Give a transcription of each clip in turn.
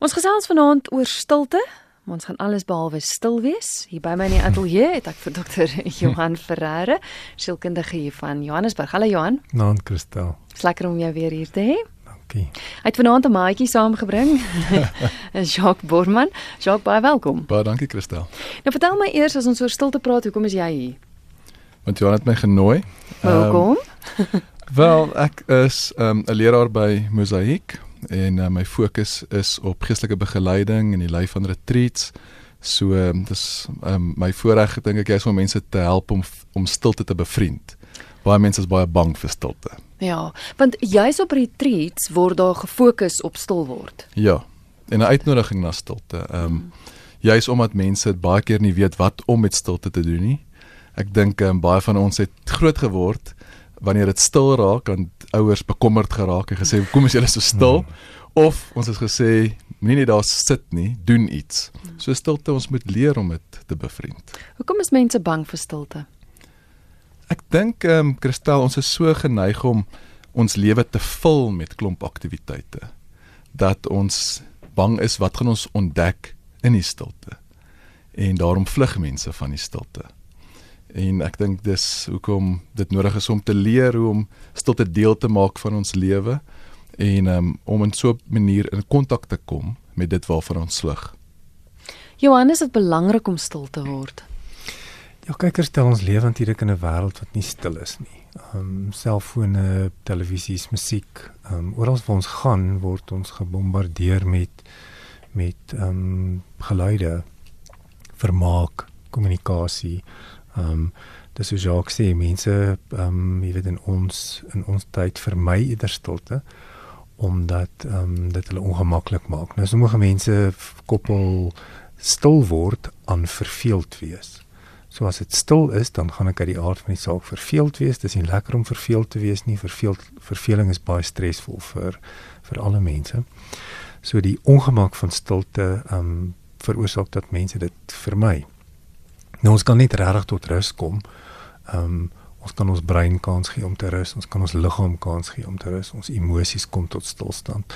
Ons gesels vanaand oor stilte. Ons gaan alles behalwe stil wees. Hier by my in die ateljee het ek vir dokter Johan Ferreira, sielkundige hier van Johannesburg. Hallo Johan. Naam Christel. Dis lekker om jou weer hier te hê. Dankie. Hy het vanaand 'n maatjie saamgebring. Jacques Borman. Jacques, baie welkom. Baie dankie Christel. Nou vertel my eers as ons oor stilte praat, hoekom is jy hier? Want Johan het my genooi. Welkom. Um, wel, ek is ehm, 'n um, leraar by Mosaïek en uh, my fokus is op geestelike begeleiding en die lei van retreats. So um, dis um, my voorreg dink ek is om mense te help om om stilte te bevriend. Baie mense is baie bang vir stilte. Ja, want jy's op retreats word daar gefokus op stil word. Ja. En 'n uitnodiging na stilte. Ehm um, juis omdat mense baie keer nie weet wat om met stilte te doen nie. Ek dink um, baie van ons het groot geword wanneer dit stil raak dan ouers bekommerd geraak en gesê kom is julle so stil? Hmm. of ons het gesê moenie net daar sit nie doen iets. So stilte ons moet leer om dit te bevriend. Hoekom is mense bang vir stilte? Ek dink ehm um, Christel ons is so geneig om ons lewe te vul met klomp aktiwiteite dat ons bang is wat gaan ons ontdek in die stilte. En daarom vlug mense van die stilte en ek dink dis hoekom dit nodig is om te leer hoe om stilte deel te maak van ons lewe en um, om in so 'n manier in kontak te kom met dit waarvan ons slig. Johannes, dit belangrik om stil te word. Ja, kykers stel ons lewe natuurlik in 'n wêreld wat nie stil is nie. Ehm um, selfone, televisies, musiek, ehm um, oral waar ons gaan word ons gebombardeer met met ehm um, geluide, vermaak, kommunikasie. Ehm um, dis soos Jacques sê, mense ehm um, jy weet in ons in ons tyd vermy eerder stilte omdat ehm um, dit hulle ongemaklik maak. Nou sommige mense koppel stil word aan verveeld wees. So as dit stil is, dan gaan ek uit die aard van die saak verveeld wees. Dis nie lekker om verveeld te wees nie. Verveeld verveling is baie stresvol vir vir alle mense. So die ongemak van stilte ehm um, veroorsaak dat mense dit vermy. Nou ons kan net regtig tot rus kom. Ehm um, ons kan ons brein kans gee om te rus, ons kan ons liggaam kans gee om te rus, ons emosies kom tot stilstand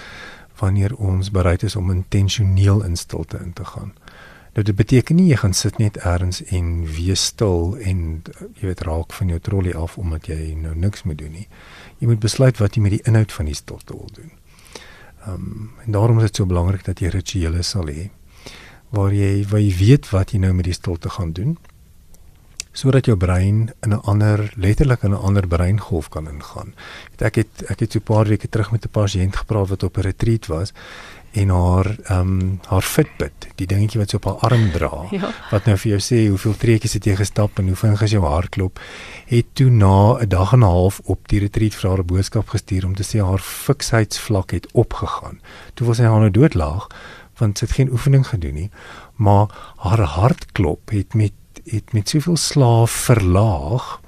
wanneer ons bereid is om intentioneel in stilte in te gaan. Nou dit beteken nie jy gaan sit net eers en wees stil en jy weet raak van jou trolley af omdat jy nou niks moet doen nie. Jy moet besluit wat jy met die inhoud van die stilte wil doen. Ehm um, en daarom is dit so belangrik dat jy rituele sal hê waar jy waar jy weet wat jy nou met die stilte gaan doen sodat jou brein in 'n ander letterlik in 'n ander breingolf kan ingaan. Ek het ek het so 'n paar weke terug met 'n pasiënt gepraat wat op 'n retreat was en haar ehm um, haar Fitbit, die dingetjie wat sy op haar arm dra, ja. wat nou vir jou sê hoeveel treetjies het jy gestap en hoe vinnig is jou hartklop, het toe na 'n dag en 'n half op die retreat vir haar 'n boodskap gestuur om te sê haar fiksheidsvlak het opgegaan. Toe was sy haar nou doodlaag want sy het geen oefening gedoen nie, maar haar hartklop het met het met soveel slaaf verlaag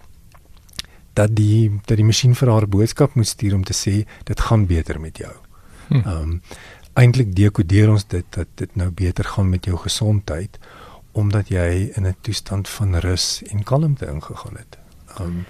dat die dat die masjien vir haar boodskap moet stuur om te sê dit gaan beter met jou. Hm. Ehm um, eintlik dekodeer ons dit dat dit nou beter gaan met jou gesondheid omdat jy in 'n toestand van rus en kalmte ingegaan het. Ehm um,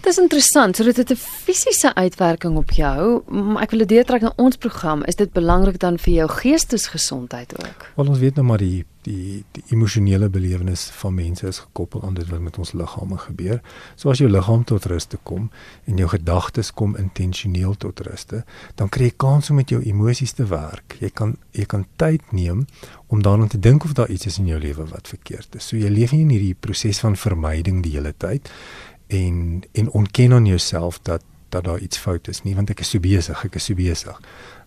Dis interessant, so dit het 'n fisiese uitwerking op jou, maar ek wil dit deurtrek na ons program. Is dit belangrik dan vir jou geestesgesondheid ook? Wel ons weet nou maar die die die emosionele belewenis van mense is gekoppel aan dit wat met ons liggame gebeur. So as jou liggaam tot rus te kom en jou gedagtes kom intentioneel tot rus te, dan kry jy kans om met jou emosies te werk. Jy kan jy kan tyd neem om daaraan te dink of daar iets is in jou lewe wat verkeerd is. So jy leef nie in hierdie proses van vermyding die hele tyd en en ontken aan jouself dat dat daar iets fout is nie want ek is so besig ek is so besig.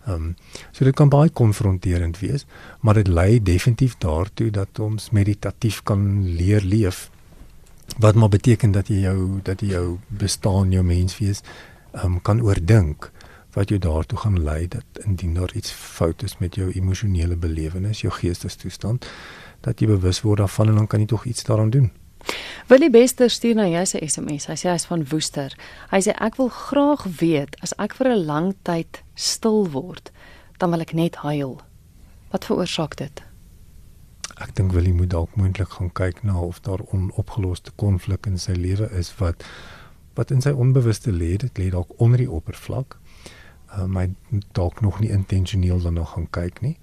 Ehm um, so dit kan baie konfronterend wees, maar dit lei definitief daartoe dat ons meditatief kan leer leef. Wat maar beteken dat jy jou dat jy jou bestaan, jou menswees ehm um, kan oordink wat jou daartoe gaan lei dat indien daar iets fout is met jou emosionele belewenis, jou geestestoestand, dat jy bewus word daarvan en dan kan jy tog iets daaraan doen. Willie Bester stuur na jou se SMS. Hy sê hy's van Woester. Hy sê ek wil graag weet as ek vir 'n lang tyd stil word, dan wil ek net huil. Wat veroorsaak dit? Ek dink Willie moet dalk moontlik gaan kyk na of daar onopgeloste konflik in sy lewe is wat wat in sy onbewuste lê. Dit lê dalk onder die oppervlak. Uh, my dalk nog nie intentioneel daarna gaan kyk nie.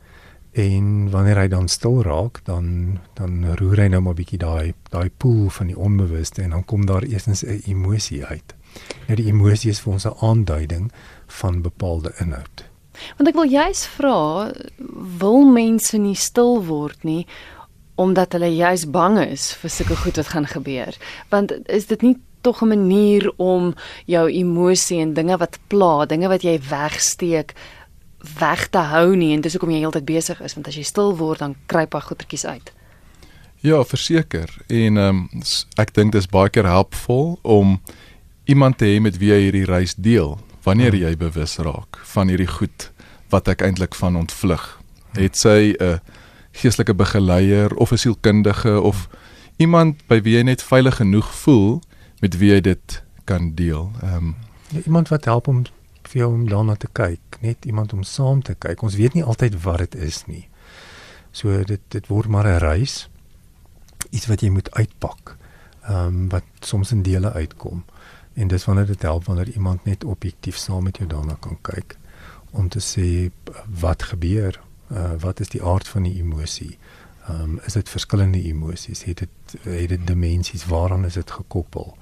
En wanneer hy dan stil raak, dan dan roer hy nou maar bietjie daai daai pool van die onbewuste en dan kom daar eerstens 'n emosie uit. Nou die emosie is vir ons 'n aanduiding van bepaalde inhoud. Want ek wil juis vra, wil mense nie stil word nie omdat hulle juis bang is vir sulke goed wat gaan gebeur? Want is dit nie tog 'n manier om jou emosie en dinge wat pla, dinge wat jy wegsteek weg te hou nie en dis hoekom jy heeltyd besig is want as jy stil word dan kruip hy goetertjies uit. Ja, verseker. En ehm um, ek dink dis baie keer helpvol om iemand te hê met wie jy hierdie reis deel wanneer jy bewus raak van hierdie goed wat ek eintlik van ontvlug. Het sy 'n geestelike begeleier of 'n sielkundige of iemand by wie jy net veilig genoeg voel met wie jy dit kan deel. Ehm um, ja, iemand wat help om vir jou om daarna te kyk, net iemand om saam te kyk. Ons weet nie altyd wat dit is nie. So dit dit word maar 'n reis. Iets wat jy moet uitpak. Ehm um, wat soms in dele uitkom. En dis wanneer dit help wanneer iemand net objektief saam met jou daarna kan kyk om te sê wat gebeur, uh, wat is die aard van die emosie. Ehm um, is dit verskillende emosies? Het dit het dit dimensies? Waaraan is dit gekoppel?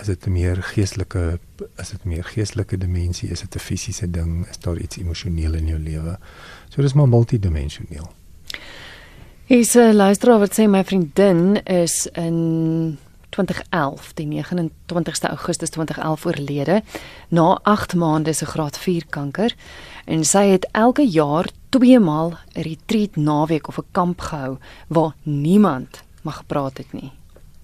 Is dit 'n meer geestelike is dit meer geestelike dimensie? Is dit 'n fisiese ding? Is daar iets emosioneel in jou lewe? So dis maar multidimensioneel. Is 'n luisteraar wat sê my vriendin is in 2011 die 29ste Augustus 2011 oorlede na 8 maande se graad 4 kanker en sy het elke jaar twee maal 'n retreat naweek of 'n kamp gehou waar niemand mag gepraat het nie.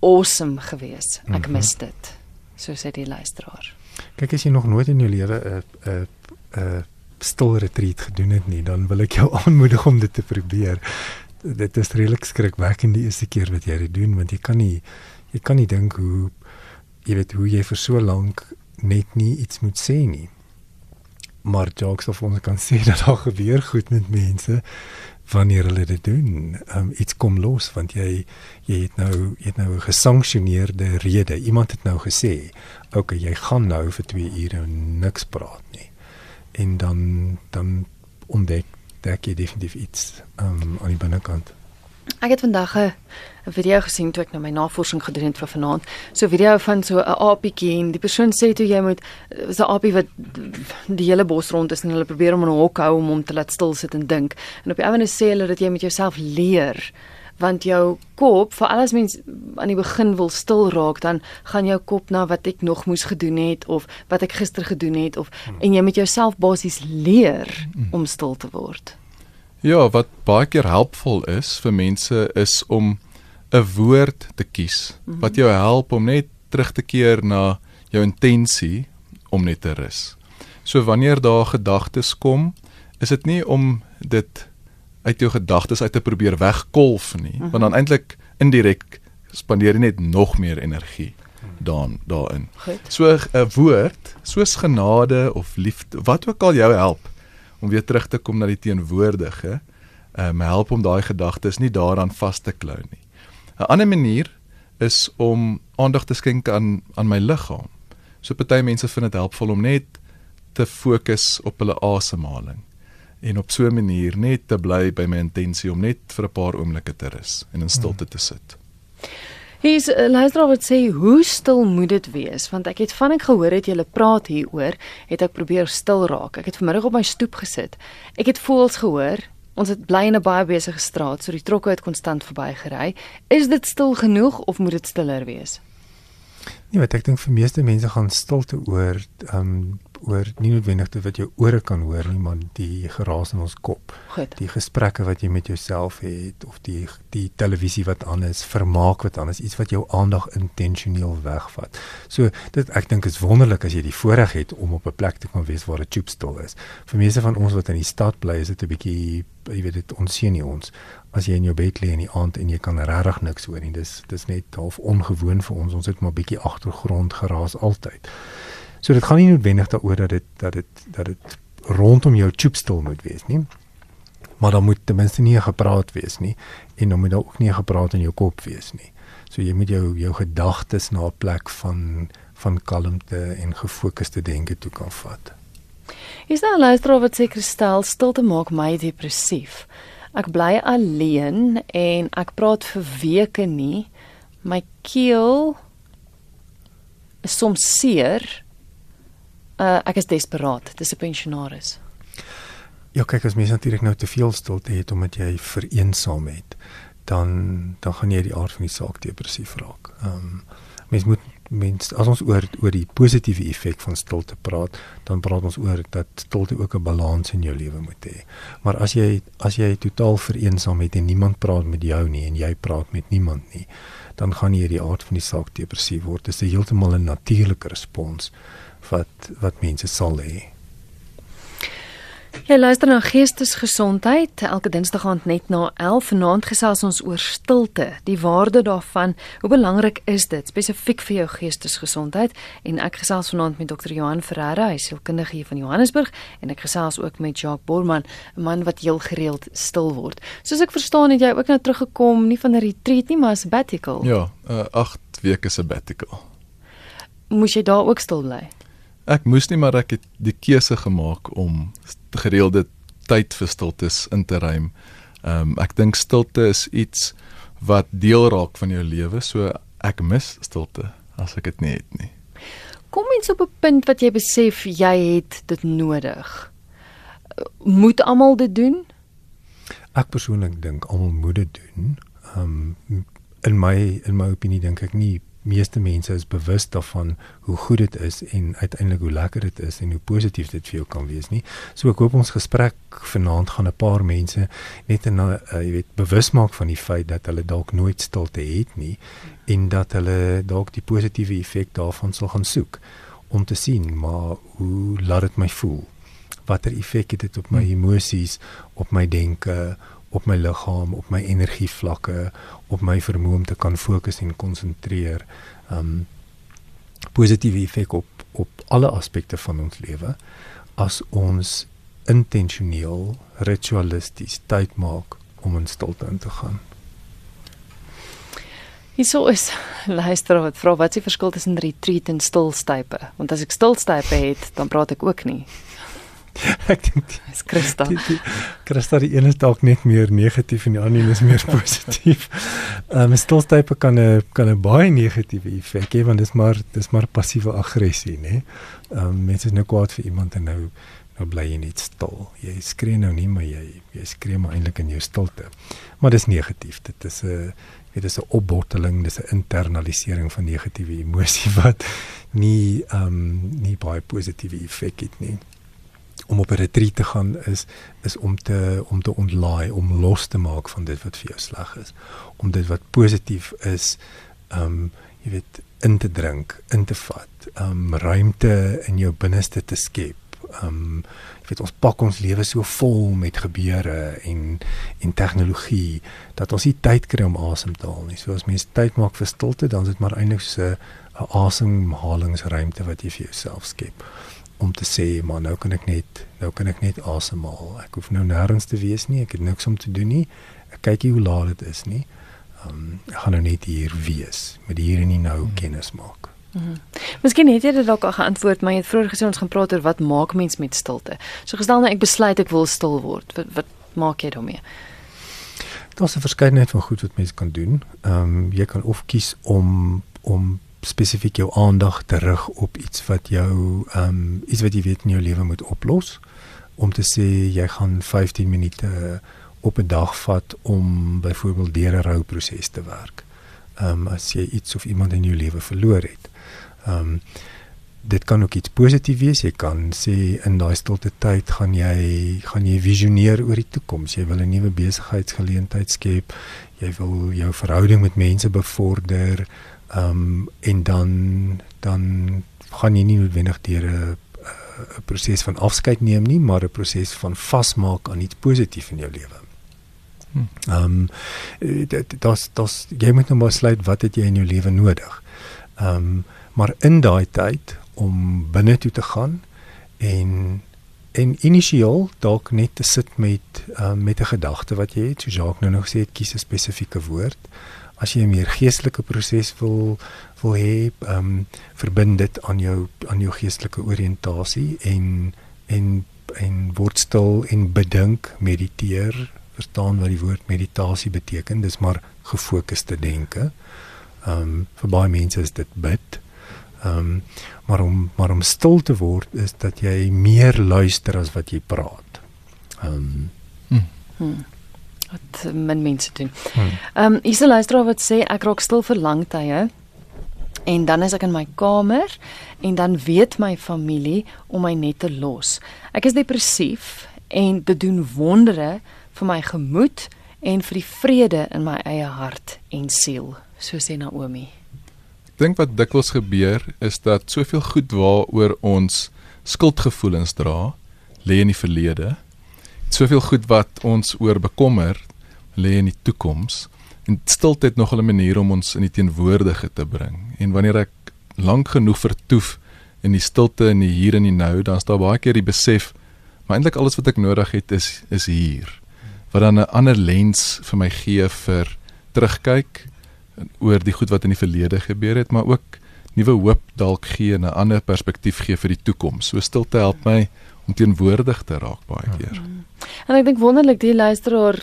Awesome geweest. Ek mhm. mis dit so sê die luisteraar. Kyk as jy nog nooit in jou lewe 'n 'n 'n stil retreat gedoen het nie, dan wil ek jou aanmoedig om dit te probeer. Dit is redelik skrikwekkend die eerste keer wat jy dit doen want jy kan nie jy kan nie dink hoe jy weet hoe jy vir so lank net nie iets moet sê nie. Maar jokes of ons kan sê dat daar gebeur goed met mense wanneer hulle dit doen. Um, iets kom los want jy jy het nou jy het nou 'n gesanksioneerde rede. Iemand het nou gesê, "Oké, okay, jy gaan nou vir 2 ure niks praat nie." En dan dan ontdek dek jy definitief iets um, aan die binnekant. Ek het vandag 'n video gesien toe ek nou my navorsing gedoen het vir vanaand. So 'n video van so 'n apietjie en die persoon sê toe jy moet so 'n apie wat die hele bos rond is en hulle probeer om in 'n hok hou om hom te laat stil sit en dink. En op die einde sê hulle dat jy met jouself leer want jou kop vir alles mens aan die begin wil stil raak dan gaan jou kop na wat ek nog moes gedoen het of wat ek gister gedoen het of hmm. en jy met jouself basies leer hmm. om stil te word. Ja, wat baie keer helpvol is vir mense is om 'n woord te kies mm -hmm. wat jou help om net terug te keer na jou intensie om net te rus. So wanneer daar gedagtes kom, is dit nie om dit uit jou gedagtes uit te probeer wegkolf nie, mm -hmm. want dan eintlik indirek spandeer jy net nog meer energie dan daarin. Goed. So 'n woord soos genade of liefde, wat ook al jou help om weer terug te kom na die teenwoordige, ehm um, help om daai gedagtes nie daaraan vas te klou nie. 'n Ander manier is om aandag te skenk aan aan my liggaam. So party mense vind dit helpvol om net te fokus op hulle asemhaling en op so 'n manier net te bly by my intensie om net vir 'n paar oomblikke te rus en in stilte te sit. Hier's uh, luister wat sê hoe stil moet dit wees want ek het van ek gehoor het julle praat hieroor het ek probeer stil raak. Ek het vanmiddag op my stoep gesit. Ek het voels gehoor. Ons het bly in 'n baie besige straat, so die trokke het konstant verbygery. Is dit stil genoeg of moet dit stiller wees? Nee, wat ek dink vir meeste mense gaan stilte oor ehm um, oor nie noodwendig dit wat jou ore kan hoor nie, maar die geraas in ons kop. Goed. Die gesprekke wat jy met jouself het of die die televisie wat aan is, vermaak wat aan is, iets wat jou aandag intentioneel wegvat. So dit ek dink is wonderlik as jy die voorreg het om op 'n plek te kan wees waar 'n choopstal is. Vir meeste van ons wat in die stad bly, is dit 'n bietjie jy weet dit ons sien nie ons as jy in jou bed lê in die aand en jy kan regtig niks hoor nie. Dis dis net half ongewoon vir ons. Ons het maar bietjie agtergrond geraas altyd. So dit gaan nie noodwendig daaroor dat dit dat dit dat dit rondom jou choopstil moet wees nie. Maar dan moet ten minste nie gepraat wees nie en dan moet daar ook nie gepraat in jou kop wees nie. So jy moet jou jou gedagtes na 'n plek van van kalmte en gefokusde denke toe kan vat. Is daar 'n luisteraar wat sê kristal stilte maak my depressief? Ek bly alleen en ek praat vir weke nie. My keel is soms seer. Uh ek is desperaat. Dis 'n pensionaris. Ja, kyk as mens natuurlik nou te veel stilte het omdat jy vereensaam het, dan dan gaan jy die aard van die saak depressief raak. Ehm um, mens moet mens as ons oor oor die positiewe effek van stilte praat, dan praat ons oor dat stilte ook 'n balans in jou lewe moet hê. Maar as jy as jy totaal vereensaam het en niemand praat met jou nie en jy praat met niemand nie, dan gaan jy die aard van die saak depressief word. Dit is heeltemal 'n natuurlike respons wat wat mense sal hê. Jy luister na Geestesgesondheid elke Dinsdag aand net na 11 vanaand gesels ons oor stilte, die waarde daarvan. Hoe belangrik is dit spesifiek vir jou geestesgesondheid? En ek gesels vanaand met Dr. Johan Ferreira, hy is sielkundige hier van Johannesburg en ek gesels ook met Jacques Borman, 'n man wat heel gereeld stil word. Soos ek verstaan het jy ook nou teruggekom nie van 'n retreat nie, maar 'n sabbatical. Ja, 'n uh, 8 weke sabbatical. Moes jy daar ook stil bly? Ek moes nie maar ek het die keuse gemaak om gereelde tyd vir stiltes in te ruim. Ehm um, ek dink stilte is iets wat deel raak van jou lewe, so ek mis stilte as ek dit nie het nie. Kom mens op 'n punt wat jy besef jy het dit nodig. Moet almal dit doen? Ek persoonlik dink almal moet dit doen. Ehm um, in my in my opinie dink ek nie meeste mense is bewus daarvan hoe goed dit is en uiteindelik hoe lekker dit is en hoe positief dit vir jou kan wees nie. So ek hoop ons gesprek vanaand gaan 'n paar mense net en uh, jy weet bewus maak van die feit dat hulle dalk nooit stilte het nie en dat hulle dalk die positiewe effek daarvan sal gaan soek om te sien maar hoe laat dit my voel? Watter effek het dit op my hmm. emosies, op my denke, op my liggaam, op my energievlakke, op my vermoë om te kan fokus en konsentreer. Um positiewe effek op op alle aspekte van ons lewe as ons intentioneel ritualisties tyd maak om in stilte in te gaan. Hierso is luister wat vra wat is die verskil tussen retreat en stilstype? Want as ek stilstype het, dan praat ek ook nie. Ek dink dis Christa. Christa die een is dalk net meer negatief en die ander is meer positief. Ehm um, stilstype kan 'n kan 'n baie negatiewe effek hê want dis maar dis maar passiewe aggressie, né? Ehm um, mense is nou kwaad vir iemand en nou nou bly jy net stil. Jy skree nou nie, maar jy jy skree maar eintlik in jou stilte. Maar dis negatief. Dit is 'n dit is 'n opbotteling, dis 'n internalisering van negatiewe emosie wat nie ehm um, nie baie positiewe effek het nie om op 'n retreat te gaan is is om te om te ontlaai, om los te maak van dit wat vir jou sleg is, om dit wat positief is, ehm um, jy weet in te drink, in te vat, ehm um, ruimte in jou binneste te skep. Ehm um, jy weet ons pak ons lewe so vol met gebeure en en tegnologie dat ons nie tyd kry om asem te haal nie. So as mens tyd maak vir stilte, dan is dit maar eintlik so 'n asemhalingsruimte wat jy vir jouself skep om te sê maar nou kan ek net nou kan ek net asemhaal. Ek hoef nou nêrens te wees nie. Ek het niks om te doen nie. Ek kyk hier hoe laat dit is nie. Ehm um, ek gaan nou net hier wees met hier en nou hmm. kennis maak. Mhm. Miskien het jy dit dalk al geantwoord, maar jy het vroeër gesê ons gaan praat oor wat maak mens met stilte. So gestel nou ek besluit ek wil stil word. Wat wat maak jy daarmee? Daar's 'n verskeidenheid van goed wat mens kan doen. Ehm um, jy kan of kies om om spesifiek jou aandag terug op iets wat jou ehm um, iets wat jy weet in jou lewe moet oplos om te sê jy gaan 15 minute op 'n dag vat om byvoorbeeld deur 'n rouproses te werk. Ehm um, as jy iets of iemand in jou lewe verloor het. Ehm um, dit kan ook iets positief wees. Jy kan sê in daai stilte tyd gaan jy gaan jy visioneer oor die toekoms. Jy wil 'n nuwe besigheidsgeleentheid skep. Jy wil jou verhouding met mense bevorder. Ehm um, en dan dan gaan jy nie noodwendig deur 'n 'n proses van afskeid neem nie, maar 'n proses van vasmaak aan iets positief in jou lewe. Hm. Ehm um, dit das das jy moet nou besluit wat het jy in jou lewe nodig. Ehm um, maar in daai tyd om binne toe te gaan en en initieel dalk net te sit met um, met 'n gedagte wat jy het, so Jacques nou nog sê, kies 'n spesifieke woord as jy 'n meer geestelike proses wil wil hê, ehm um, verbind dit aan jou aan jou geestelike oriëntasie en en en word stil en bedink, mediteer verstaan wat die woord meditasie beteken. Dis maar gefokusde denke. Ehm um, vir baie mense is dit bid. Ehm um, maar om maar om stil te word is dat jy meer luister as wat jy praat. Ehm um, hmm. hmm. Wat men mense doen. Hmm. Ehm um, is 'n luisteraar wat sê ek raak stil vir lang tye en dan is ek in my kamer en dan weet my familie om my net te los. Ek is depressief en dit doen wondere vir my gemoed en vir die vrede in my eie hart en siel, so sê Naomi. Ek dink wat dikwels gebeur is dat soveel goed waaroor ons skuldgevoelens dra, lê in die verlede. Soveel goed wat ons oor bekommer, lê in die toekoms. En stilte het nog 'n manier om ons in die teenwoordige te bring. En wanneer ek lank genoeg vertoef in die stilte in die hier en die nou, dan is daar baie keer die besef Maar eintlik alles wat ek nodig het is is hier. Wat dan 'n ander lens vir my gee vir terugkyk oor die goed wat in die verlede gebeur het, maar ook nuwe hoop dalk gee en 'n ander perspektief gee vir die toekoms. So stilte help my om teenwoordig te raak baie keer. Mm. En ek dink wonderlik die luisteraar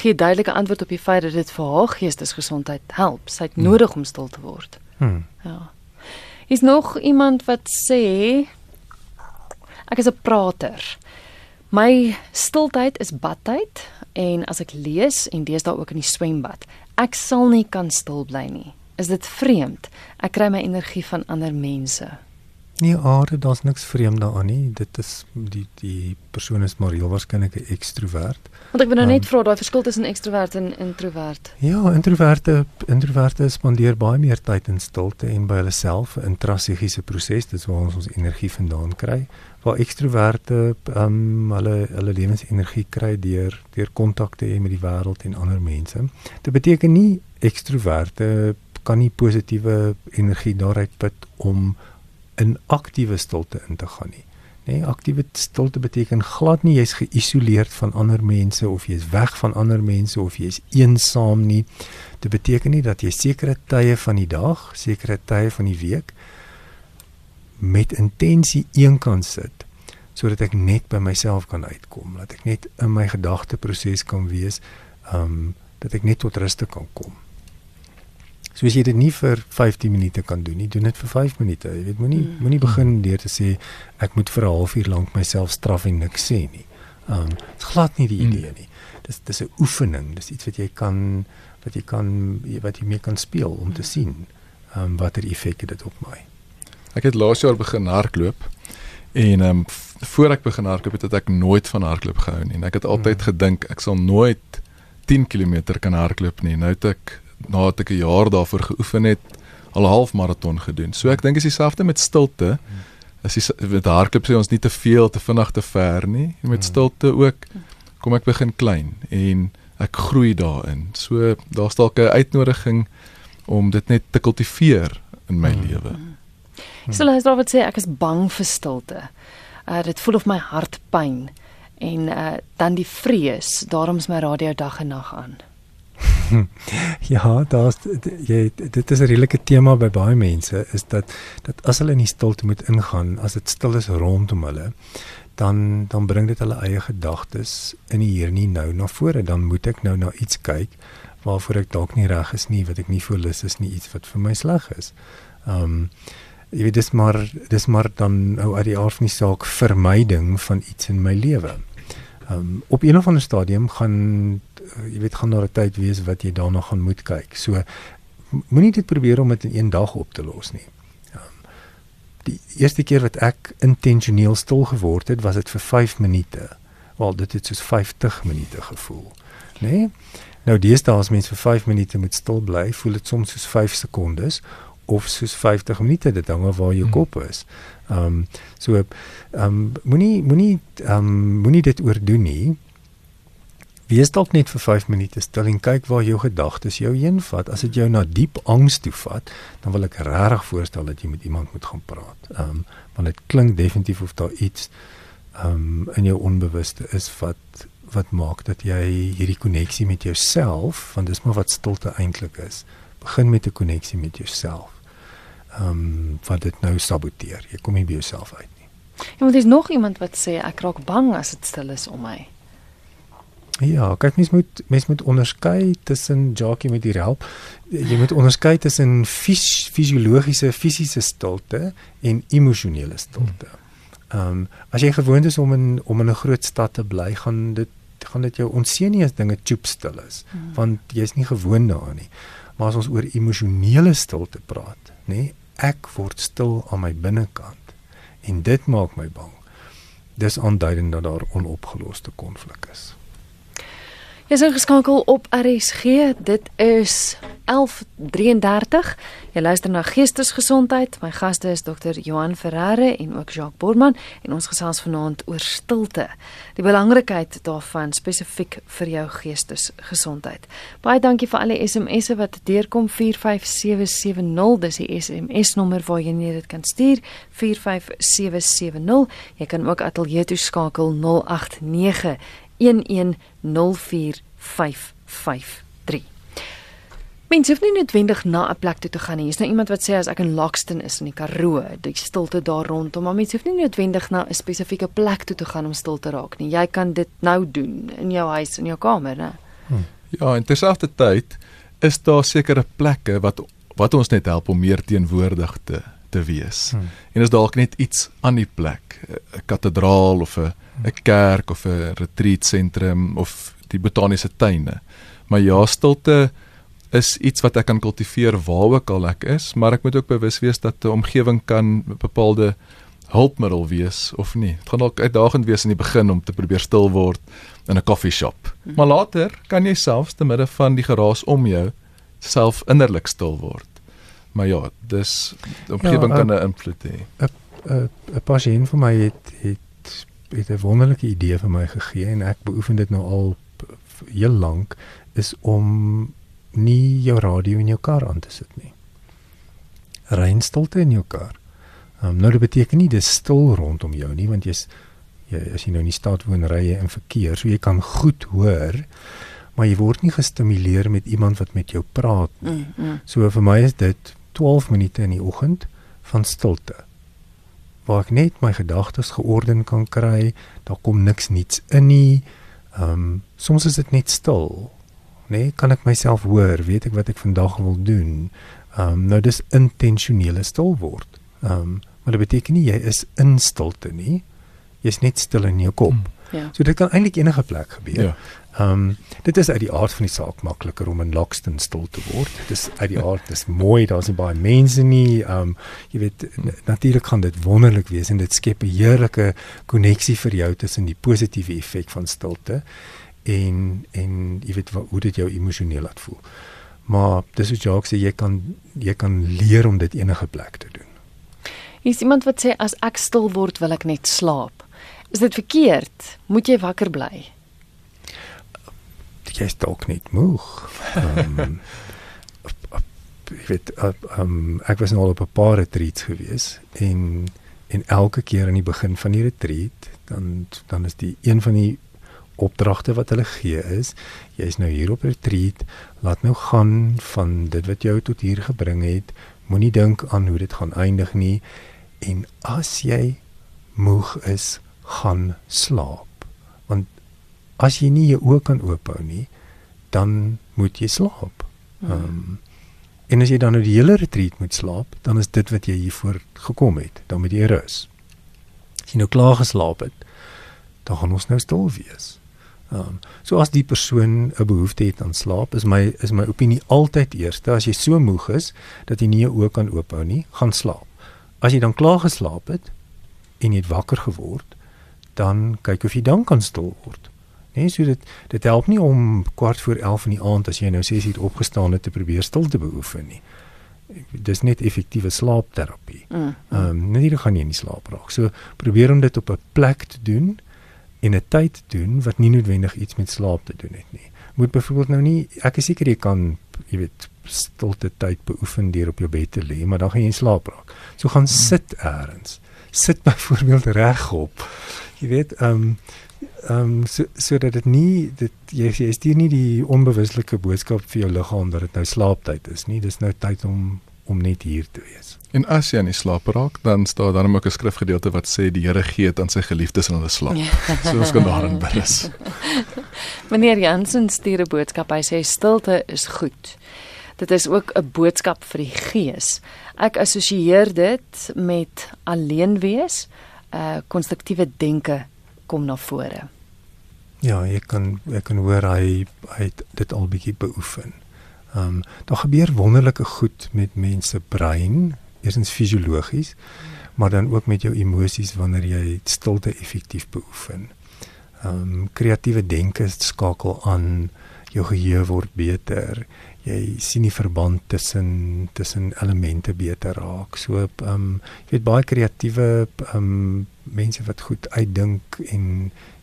gee duidelike antwoord op die feit dat dit vir haar geestesgesondheid help. Sy het mm. nodig om stil te word. Hmm. Ja. Is nog iemand wat sê ek is 'n prater. My stiltyd is badtyd en as ek lees en deesdae ook in die swembad, ek sal nie kan stil bly nie. Is dit vreemd? Ek kry my energie van ander mense. Nee, aarde, daar's niks vreemd daaraan nie. Dit is die die persoon is maar heel waarskynlik 'n ekstrovert. Want ek wil nou net um, vra daai verskil tussen ekstrovert en introvert. Ja, introverte introverte spandeer baie meer tyd in stilte en by hulle self, 'n intrasegiese proses, dit is waar ons ons energie vandaan kry. Waar ekstroverte ehm um, hulle hulle lewensenergie kry deur deur kontak te hê met die wêreld en ander mense. Dit beteken nie ekstroverte kan nie positiewe energie daaruit put om in aktiewe stilte in te gaan nie. Nee, aktiewe stilte beteken glad nie jy's geïsoleerd van ander mense of jy's weg van ander mense of jy's eensaam nie. Dit beteken nie dat jy sekere tye van die dag, sekere tye van die week met intensie eenkant sit sodat ek net by myself kan uitkom, dat ek net in my gedagteproses kan wees, ehm um, dat ek net tot rus kan kom. So as jy dit nie vir 15 minute kan doen nie, doen dit vir 5 minute. Jy weet moenie mm. moenie begin deur te sê ek moet vir 'n halfuur lank myself straf en niks sê nie. Um dit's glad nie die mm. idee nie. Dis dis 'n oefening. Dis iets wat jy kan wat jy kan wat jy mee kan speel om te mm. sien um watter effek dit op my. Ek het laas jaar begin hardloop en um voor ek begin hardloop het, het ek nooit van hardloop gehou nie. En ek het altyd mm. gedink ek sal nooit 10 km kan hardloop nie. Nou het ek nadat ek 'n jaar daarvoor geoefen het, al 'n half maraton gedoen. So ek dink is dieselfde met stilte. As jy met hardloop sê ons nie te veel te vinnig te ver nie. Met hmm. stilte ook kom ek begin klein en ek groei daarin. So daar's dalk 'n uitnodiging om dit net te kultiveer in my hmm. lewe. So laat Robert sê ek is bang vir stilte. Uh dit voel of my hart pyn en uh dan die vrees, daarom is my radio dag en nag aan. ja, daar's jy dit is 'n redelike tema by baie mense is dat dat as hulle in die stilte moet ingaan, as dit stil is rondom hulle, dan dan bring dit hulle eie gedagtes in die hier nie nou na vore, dan moet ek nou na iets kyk waarvoor ek dalk nie reg is nie, wat ek nie voel lus is nie, iets wat vir my sleg is. Ehm um, jy weet dis maar dis maar dan nou uit die aard van die saak vermyding van iets in my lewe. Ehm um, op een of ander stadium gaan jy weet gaan daar 'n tyd wees wat jy daarna gaan moet kyk. So moenie dit probeer om dit in een dag op te los nie. Um, die eerste keer wat ek intentioneel stil geword het, was dit vir 5 minute. Wel dit het soos 50 minute gevoel. Né? Nee? Nou deesdae as mens vir 5 minute moet stil bly, voel dit soms soos 5 sekondes of soos 50 minute dit hang af waar jou hmm. kop is. Ehm um, so ehm um, moenie moenie ehm um, moenie dit oordoen nie. Wees dalk net vir 5 minute stil en kyk waar jou gedagtes jou heen vat. As dit jou na diep angs toe vat, dan wil ek regtig voorstel dat jy met iemand moet gaan praat. Ehm um, want dit klink definitief of daar iets ehm um, in jou onbewuste is wat wat maak dat jy hierdie koneksie met jouself, want dis maar wat stilte eintlik is. Begin met 'n koneksie met jouself ehm um, wat dit nou saboteer. Jy kom nie by jouself uit nie. Ja, want daar's nog iemand wat sê ek raak bang as dit stil is om my. Ja, kyk mens moet mens moet onderskei tussen Jackie met die help. Jy moet onderskei tussen fys, fisiologiese fisiese stilte en emosionele stilte. Ehm um, as jy gewoond is om in om in 'n groot stad te bly, gaan dit gaan dit jou onseën nie as dinge choop stil is, hmm. want jy's nie gewoond daaraan nie. Maar as ons oor emosionele stilte praat, nê, ek word stil aan my binnekant en dit maak my bang. Dis aanduidend dat daar onopgeloste konflik is. Jy is ingeskakel op RSG. Dit is 11:33. Jy luister na Geestesgesondheid. My gaste is Dr. Johan Ferreira en ook Jacques Borman en ons gesels vanaand oor stilte. Die belangrikheid daarvan spesifiek vir jou geestesgesondheid. Baie dankie vir al die SMS'e wat deurkom 45770. Dis die SMS nommer waar jy dit kan stuur 45770. Jy kan ook ateljee toe skakel 089 0891104553. Mens hoef nie noodwendig na 'n plek toe te gaan nie. Jy's nou iemand wat sê as ek in Lockston is in die Karoo, die stilte daar rondom, maar mens hoef nie noodwendig na 'n spesifieke plek toe te gaan om stil te raak nie. Jy kan dit nou doen in jou huis, in jou kamer, né? Hmm. Ja, en terselfdertyd is daar sekere plekke wat wat ons net help om meer teenwoordig te te wees. Hmm. En is dalk net iets aan die plek, 'n kathedraal of 'n 'n kerk of 'n retreat sentrum of die botaniese tuine. Maar ja, stilte is iets wat ek kan kultiveer waar ook al ek is, maar ek moet ook bewus wees dat 'n omgewing kan bepaalde hulpmiddel wees of nie. Dit gaan dalk uitdagend wees in die begin om te probeer stil word in 'n koffieshop. Hmm. Maar later kan jy selfs te midde van die geraas om jou self innerlik stil word. Maar ja, dis omgewing ja, kan 'n invloed hê. 'n 'n 'n pasiënt vir my het het het 'n wonderlike idee vir my gegee en ek beoefen dit nou al heel lank is om nie jou radio in jou kar aan te sit nie. Rein stilte in jou kar. Um, nou dit beteken nie dis stil rondom jou nie want jy's jy as jy nou in die stad woon ry jy in verkeer so jy kan goed hoor maar jy word nie gestimuleer met iemand wat met jou praat nie. Mm, mm. So vir my is dit 12 minute in die oggend van stilte waar ek net my gedagtes georden kan kry. Daar kom niks niets in nie. Ehm um, soms is dit net stil. Nee, kan ek myself hoor? Weet ek wat ek vandag wil doen? Ehm um, nou dis intentionele stil word. Ehm um, maar dit beteken nie jy is in stilte nie. Jy's net stil in jou kop. Hmm. Ja. So dit kan eintlik enige plek gebeur. Ja. Ehm um, dit is uit die aard van die saak makliker om in Lockston stil te word. Dit is uit die aard, dis mooi, daar's nie baie mense nie. Ehm um, jy weet natuurlik gaan dit wonderlik wees en dit skep 'n heerlike koneksie vir jou tussen die positiewe effek van stilte en en jy weet hoe dit jou emosioneel laat voel. Maar dis wat Jacques sê jy kan jy kan leer om dit enige plek te doen. Is iemand wat sê as ek stil word wil ek net slaap? Is dit verkeerd? Moet jy wakker bly? Jy is dalk net moeg. Um, ek weet um, ek was nou al op 'n paar retreats gewees en en elke keer aan die begin van die retreat dan dan is die een van die opdragte wat hulle gee is jy is nou hier op retreat laat nou gaan van dit wat jou tot hier gebring het moenie dink aan hoe dit gaan eindig nie en as jy moeg is gaan slaap. Want as jy nie jou oë kan oophou nie, dan moet jy slaap. Hmm. Ehm um, en as jy dan nou die hele retreat moet slaap, dan is dit wat jy hiervoor gekom het, dan moet jy rus. As jy nou klaar geslaap het, dan gaan ons nou stil wees. Ehm um, so as die persoon 'n behoefte het aan slaap, is my is my opinie altyd eerste as jy so moeg is dat jy nie jou oë kan oophou nie, gaan slaap. As jy dan klaar geslaap het en jy het wakker geword, dan kyk of jy dan kan stil word. Nee, so dit dit help nie om kwart voor 11 in die aand as jy nou 6 uur opgestaan het te probeer stil te beoefen nie. Dis net effektiewe slaapterapie. Mm, mm. Ehm mm. um, nie gaan jy nie slaap raak. So probeer om dit op 'n plek te doen en 'n tyd te doen wat nie noodwendig iets met slaap te doen het nie. Moet byvoorbeeld nou nie ek is seker jy kan jy weet stilte tyd beoefen deur op jou bed te lê, maar dan gaan jy slaap raak. So gaan mm. sit eers. Sit byvoorbeeld regop jy weet ehm um, ehm um, so sodat dit nie dit jy jy stuur nie die onbewuslike boodskap vir jou liggaam dat dit nou slaaptyd is nie dis nou tyd om om net hier te wees. En as jy aan die slaap raak, dan staan daar ook 'n skrifgedeelte wat sê die Here gee dit aan sy geliefdes in hulle slaap. Ja. so ons kan daarin berus. Meneer Jansen stuur 'n boodskap. Hy sê stilte is goed. Dit is ook 'n boodskap vir die gees. Ek assosieer dit met alleen wees, uh, konstruktiewe denke kom na vore. Ja, ek kan ek kan hoor hy hy het dit al bietjie beoefen. Ehm um, daar gebeur wonderlike goed met mense brein, eersins fisiologies, maar dan ook met jou emosies wanneer jy stilte effektief beoefen. Ehm um, kreatiewe denke skakel aan, jou geheue word beter. Jy sien die verband tussen tussen elemente beter raak. So ehm um, jy weet baie kreatiewe ehm um, mense wat goed uitdink en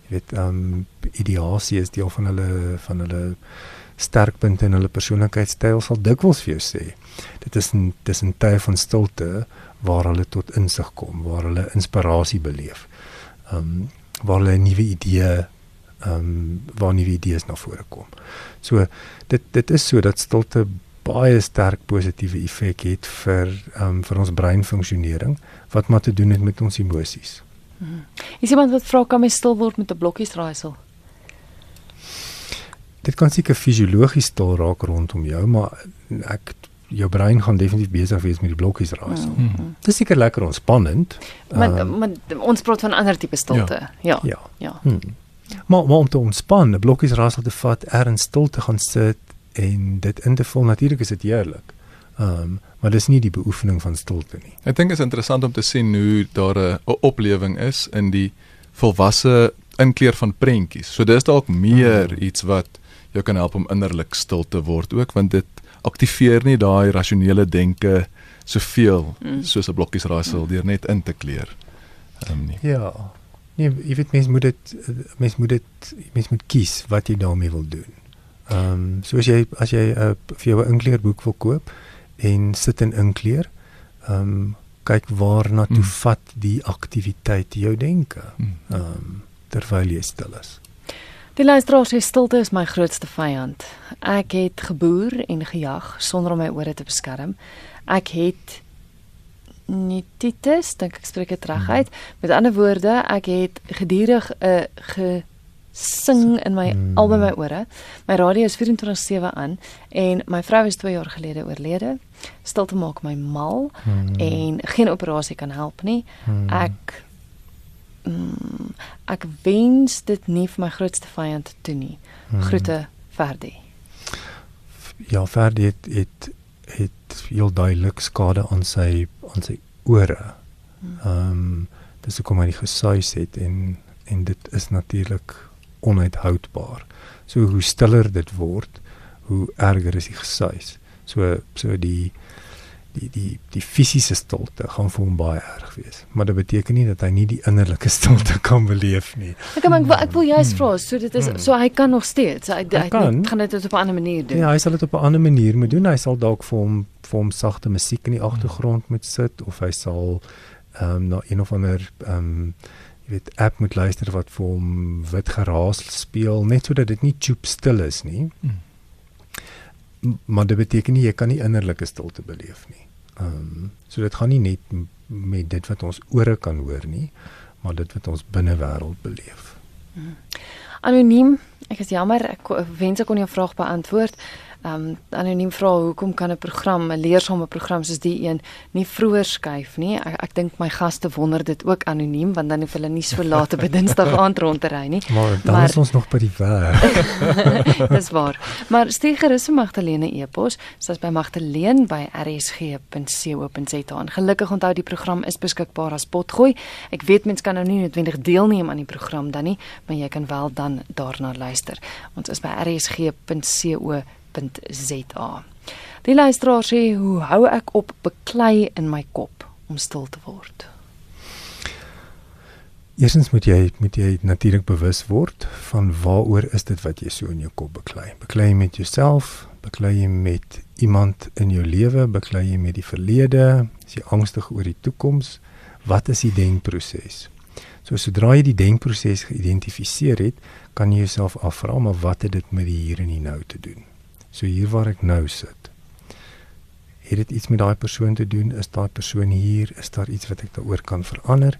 jy weet ehm um, ideasie is deel van hulle van hulle sterkpunte in hulle persoonlikheidstyl sal dikwels vir jou sê. Dit is 'n dis 'n tyd van stilte waar hulle tot insig kom, waar hulle inspirasie beleef. Ehm um, waar hulle 'n nuwe idee ehm um, waar nuwe idees na vore kom. So dit dit is so dat stilte baie sterk positiewe effek het vir ehm um, vir ons breinfunksionering wat maar te doen het met ons emosies. Hmm. Is iemand wat vra kan my stil word met 'n blokkies raaisel? Dit kan seker fisiologies stil raak rondom jou, maar ek jou brein gaan definitief besig wees met die blokkies raaisel. Mm -hmm. Dit is seker lekker ontspannend. Maar, um, maar ons praat van ander tipe stilte. Ja. Ja. Ja. ja. Hmm. Maar, maar om te ontspan, 'n blokkies raaisel te vat, erns stil te gaan sit en dit in te vul, natuurlik is dit heerlik. Ehm um, maar dis nie die beoefening van stilte nie. Ek dink dit is interessant om te sien hoe daar 'n oplewing is in die volwasse inkleer van prentjies. So dis dalk meer mm. iets wat jou kan help om innerlik stil te word ook want dit aktiveer nie daai rasionele denke soveel mm. soos 'n blokkies raaisel mm. deur net in te kleur. Ehm um, nie. Ja. Nee, jy weet mens moet dit mens moet dit mens moet kies wat jy daarmee wil doen. Ehm um, soos jy as jy 'n uh, vir jou 'n inkleerboek wil koop en sit in inkleer, ehm um, kyk waar na toe mm. vat die aktiwiteit jou denke. Mm. Ehm um, terwyl jy stil is. Die luisteraar sê stilte is my grootste vyand. Ek het geboer en gejag sonder om my ore te beskerm. Ek het nititis, dink ek spreek dit reg uit. Met ander woorde, ek het gedurig 'n uh, gesing in my mm. albei my ore. My radio is 24/7 aan en my vrou is 2 jaar gelede oorlede. Stilte maak my mal mm. en geen operasie kan help nie. Mm. Ek mm, ek wens dit nie vir my grootste vyand toe nie. Hmm. Groete Ferdi. Ja, Ferdi het het het heel duidelik skade aan sy aan sy ore. Hmm. Ehm um, dis hoe kom hy gesuis het en en dit is natuurlik onuithoudbaar. So hoe stiller dit word, hoe erger is die gesuis. So so die die die die fisiese stilte gaan vir hom baie erg wees. Maar dit beteken nie dat hy nie die innerlike stilte kan beleef nie. Ek kan ek wil, ek wil juist vra, so dit is so hy kan nog steeds hy, hy, hy kan, gaan dit op 'n ander manier doen. Ja, hy sal dit op 'n ander manier moet doen. Hy sal dalk vir hom vir hom sagte musiek in die agtergrond moet sit of hy sal ehm um, na een of ander ehm um, jy weet app moet luister wat vir hom wit geraas speel net sodat dit nie choop stil is nie. Hmm maar dit beteken nie jy kan nie innerlike stilte beleef nie. Ehm um, so dit gaan nie net met dit wat ons ore kan hoor nie, maar dit wat ons binne wêreld beleef. Hmm. Anoniem, ek is jammer, ek wens ek kon jou vraag beantwoord um anoniem vra hoekom kan 'n program 'n leersame program soos die een nie vroeër skuif nie? Ek, ek dink my gaste wonder dit ook anoniem want dan hoef hulle nie so laat op 'n dinsdag aand rond te ry nie. Maar dan maar, is ons nog by die werk. Dis waar. Maar stuur gerus vir Magdalene e-pos. Soos by magdalene by rsg.co.za en gelukkig onthou die program is beskikbaar as potgooi. Ek weet mense kan nou nie noodwendig deelneem aan die program dan nie maar jy kan wel dan daarna luister. Ons is by rsg.co.za www.rsg.za. Die luisteraar sê, "Hoe hou ek op beklei in my kop om stil te word?" Eerstens moet jy moet jy natuurlik bewus word van waaroor is dit wat jy so in jou kop beklei. Beklei jy met jouself, beklei jy met iemand in jou lewe, beklei jy met die verlede, is jy angstig oor die toekoms? Wat is die denkproses? So sodra jy die denkproses geïdentifiseer het, kan jy jouself afvra maar wat het dit met die hier en die nou te doen? So hier waar ek nou sit. Het dit iets met daai persoon te doen? Is daai persoon hier? Is daar iets wat ek daaroor kan verander?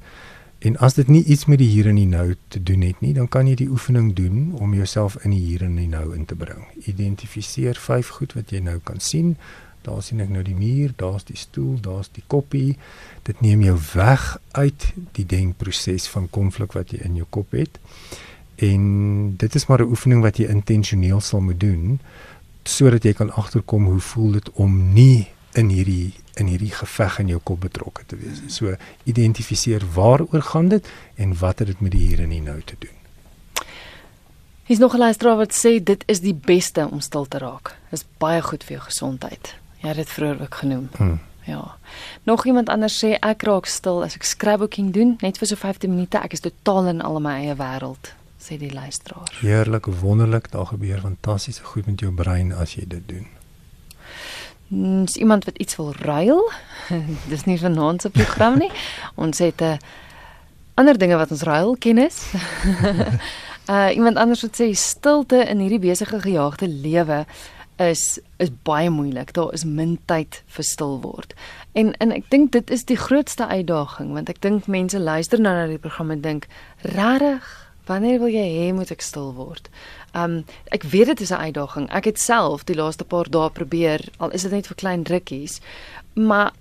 En as dit nie iets met die hier en die nou te doen het nie, dan kan jy die oefening doen om jouself in die hier en die nou in te bring. Identifiseer vyf goed wat jy nou kan sien. Daar sien ek nou die muur, daar's die stoel, daar's die koppie. Dit neem jou weg uit die denkproses van konflik wat jy in jou kop het. En dit is maar 'n oefening wat jy intentioneel sal moet doen sodat jy kan agterkom hoe voel dit om nie in hierdie in hierdie geveg in jou kop betrokke te wees. So identifiseer waaroor gaan dit en wat het dit met die hier en die nou te doen. Hier's nog 'n luisteraar wat sê dit is die beste om stil te raak. Dit is baie goed vir jou gesondheid. Jy het dit vroeër ook genoem. Hmm. Ja. Nog iemand anders sê ek raak stil as ek scrapbooking doen, net vir so 15 minute. Ek is totaal in al my eie wêreld, sê die luisteraar. Heerlik, wonderlik, daar gebeur fantastiese goed met jou brein as jy dit doen. Mm, Is iemand wat iets wil ruil? Dis nie vanaand se program nie. ons het 'n uh, ander dinge wat ons ruil kennis. uh iemand anders wat sê stilte in hierdie besige gejaagde lewe is is baie moeilik. Daar is min tyd vir stil word. En en ek dink dit is die grootste uitdaging want ek dink mense luister nou na die program en dink, "Regtig? Wanneer wil jy hê moet ek stil word?" Um ek weet dit is 'n uitdaging. Ek het self die laaste paar dae probeer, al is dit net vir klein rukkies, maar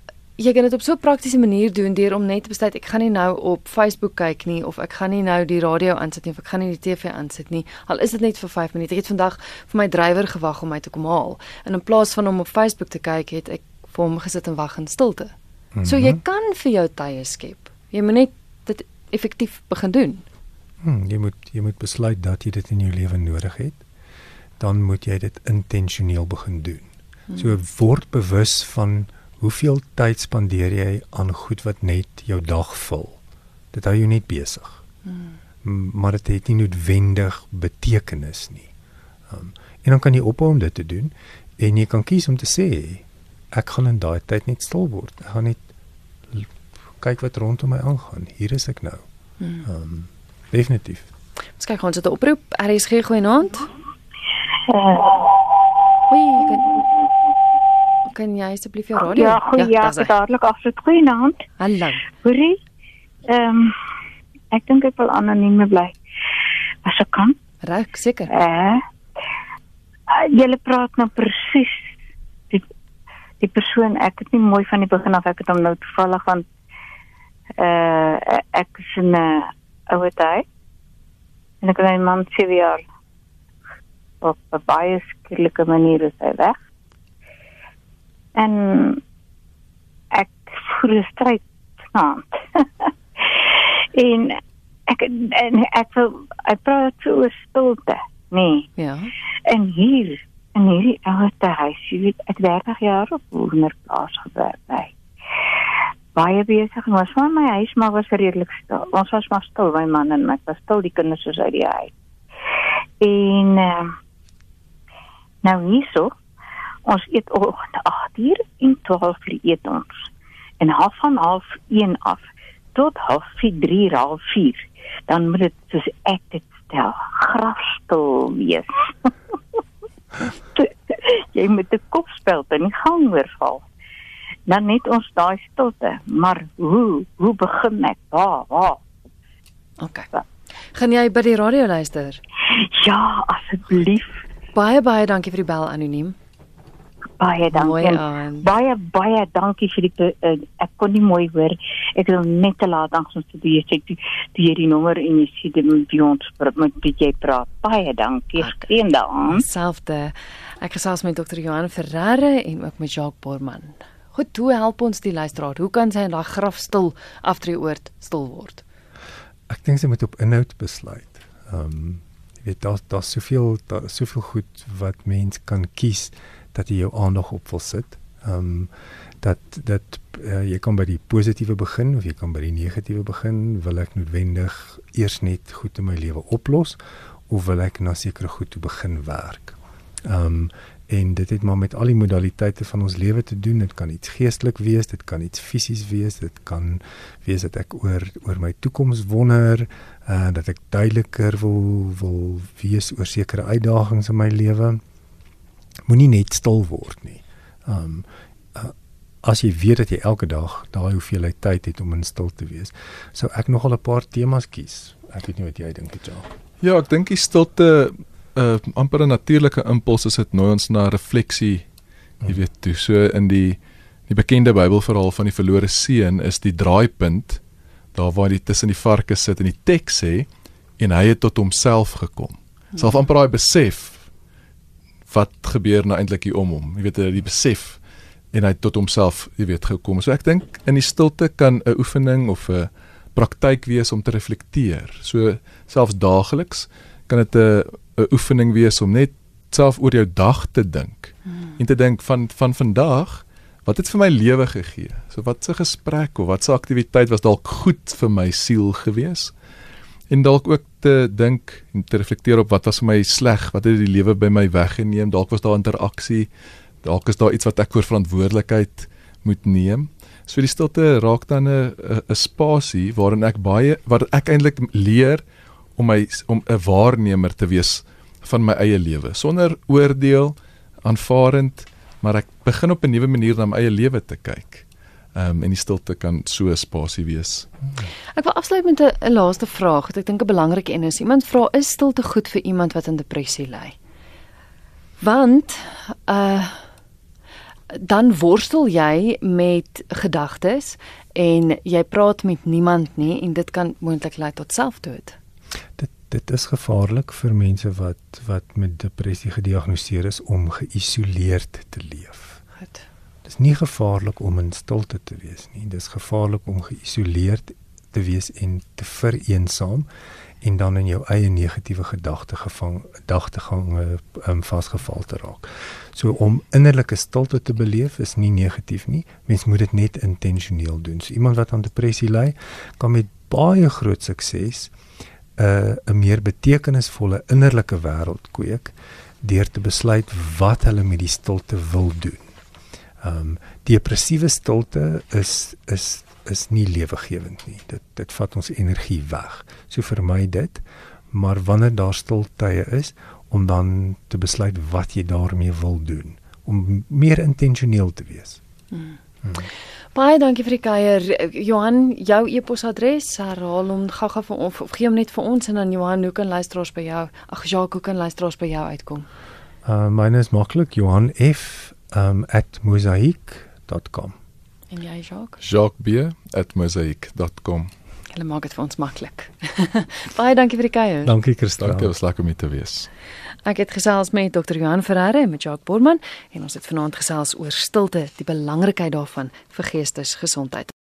jy kan dit op so 'n praktiese manier doen deur om net te besluit ek gaan nie nou op Facebook kyk nie of ek gaan nie nou die radio aansit nie of ek gaan nie die TV aansit nie. Al is dit net vir 5 minute. Ek het vandag vir my drywer gewag om my te kom haal. En in plaas van om op Facebook te kyk, het ek vir hom gesit en wag in stilte. Mm -hmm. So jy kan vir jou tye skep. Jy moet net dit effektief begin doen. Hmm, jy moet jy moet besluit dat jy dit in jou lewe nodig het. Dan moet jy dit intentioneel begin doen. Hmm. So word bewus van hoeveel tyd spandeer jy aan goed wat net jou dag vul. Dit hou jou net besig. Hmm. Maar dit het nie noodwendig betekenis nie. Um, en dan kan jy ophou om dit te doen en jy kan kies om te sê ek gaan in daai tyd net stil word. Ek gaan net kyk wat rondom my aangaan. Hier is ek nou. Hmm. Um, definitief. Ons kyk ons het 'n oproep. RSG goeienaand. Oei, kan kan jy asseblief jou radio? ja, goeie, ja, ja dadelik afsit. Goeienaand. Hallo. Hoorie? Ehm um, ek dink ek wil anoniem bly. As ek kan. Reg, seker. Eh. Uh, julle praat nou presies die die persoon ek het nie mooi van die begin af ek het hom nou toevallig van uh ek is in 'n ouer tyd en ek het 'n man 7 jaar op 'n baie skielike manier is hy weg. En ek voel 'n stryd vanaand. en ek en ek wil ek praat so oor stilte, nee. Ja. En hier in hierdie huis, jy weet, ek 30 jaar op Hoenderplaas gewerk by. Baie besig, en ons van my huis maar was redelik stil. Ons was maar stil, my man en ek was stil, die kinders was uit die huis. En uh, nou hierso, ons eet oggend 8 uur en 12 uur eet ons. En half van half 1 af tot half 4, 3, half 4. Dan moet dit soos ek dit stel, grafstil wees. jy moet 'n kopspeld in die gang oorval. Dan net ons daai stilte, maar hoe hoe begin ek? Waar, waar? OK. Gaan jy by die radio luister? Ja, asseblief. Baie baie dankie vir die bel anoniem. Baie dankie. Baie baie dankie vir die uh, ek kon nie mooi hoor. Ek hom net te laat aan ons toe jy sê die nommer en jy sê dit moet by ons met wie jy praat. Baie dankie. Ag. Geen daan. Selfde. Ek gesels met Dr. Johan Ferreira en ook met Jacques Borman. Hoe help ons die luisteraar? Hoe kan sy in daai grafstil aftreeoord stil word? Ek dink sy moet op inhoud besluit. Ehm um, jy weet daar's daar's soveel daar's soveel goed wat mens kan kies dat jy jou aandag op wil sit. Ehm um, dat dat uh, jy kan by die positiewe begin of jy kan by die negatiewe begin. Wil ek noodwendig eers net goed in my lewe oplos of wil ek na sekere goed toe begin werk? Ehm um, en dit het maar met al die modaliteite van ons lewe te doen. Dit kan iets geestelik wees, dit kan iets fisies wees, dit kan wees dat ek oor oor my toekoms wonder, uh dat ek duideliker wil wil wees oor sekere uitdagings in my lewe. Moenie net stil word nie. Um uh, as jy weet dat jy elke dag daai hoeveelheid tyd het om in stilte te wees, sou ek nogal 'n paar temas kies. Ek weet nie wat jy dink, Jacques. Ja, ek dink die stilte 'n uh, amper 'n natuurlike impuls is dit nooi ons na refleksie. Jy weet, toe so in die die bekende Bybelverhaal van die verlore seun is die draaipunt daar waar hy tussen die varke sit en die teks sê en hy het tot homself gekom. Self amper daai besef wat gebeur nou eintlik hier om hom. Jy weet die besef en hy het tot homself, jy weet, gekom. So ek dink in die stilte kan 'n oefening of 'n praktyk wees om te reflekteer. So selfs daagliks kan dit 'n 'n oefening wees om net self oor jou dag te dink hmm. en te dink van van vandag wat het vir my lewe gegee? So wat 'n gesprek of wat 'n aktiwiteit was dalk goed vir my siel gewees? En dalk ook te dink en te reflekteer op wat was vir my sleg, wat het die lewe by my weggeneem? Dalk was daar interaksie dalk is daar iets wat ek voor verantwoordelikheid moet neem. So die stilte raak dan 'n 'n spasie waarin ek baie wat ek eintlik leer om my om 'n waarnemer te wees van my eie lewe sonder oordeel, aanvaarend, maar ek begin op 'n nuwe manier na my eie lewe te kyk. Ehm um, en die stilte kan so 'n spasie wees. Ek wil afsluit met 'n laaste vraag wat ek dink 'n belangrike een is. Iemand vra: "Is stilte goed vir iemand wat in depressie ly?" Want uh dan worstel jy met gedagtes en jy praat met niemand nie en dit kan moontlik lei tot selfdood. Dit dit is gevaarlik vir mense wat wat met depressie gediagnoseer is om geïsoleerd te leef. Goed. Dit is nie gevaarlik om in stilte te wees nie. Dit is gevaarlik om geïsoleerd te wees en te vereensaam en dan in jou eie negatiewe gedagte gevang dagtegang um, vasgeval te raak. So om innerlike stilte te beleef is nie negatief nie. Mens moet dit net intentioneel doen. So iemand wat aan depressie ly, kan met baie groot sukses 'n uh, 'n meer betekenisvolle innerlike wêreld kweek deur te besluit wat hulle met die stilte wil doen. Ehm um, depressiewe stilte is is is nie lewegewend nie. Dit dit vat ons energie weg. So vermy dit. Maar wanneer daar stiltye is om dan te besluit wat jy daarmee wil doen om meer intentioneel te wees. Hmm. Hmm. Baie dankie vir die kuier. Johan, jou e-posadres, herhaal hom gou-gou vir ons of gee hom net vir ons en dan Johan, hoe kan luisteraars by jou? Ag Jacques, hoe kan luisteraars by jou uitkom? Uh myne is maklik, Johan F um @mosaic.com. En jy Jacques? jacques.b@mosaic.com. Hulle maak dit vir ons maklik. Baie dankie vir die kuier. Dankie Christel. Dankie, was lekker om te wees. Ek het gesels met Dr. Johan Ferreira en met Jacques Borman en ons het vanaand gesels oor stilte, die belangrikheid daarvan vir geestesgesondheid.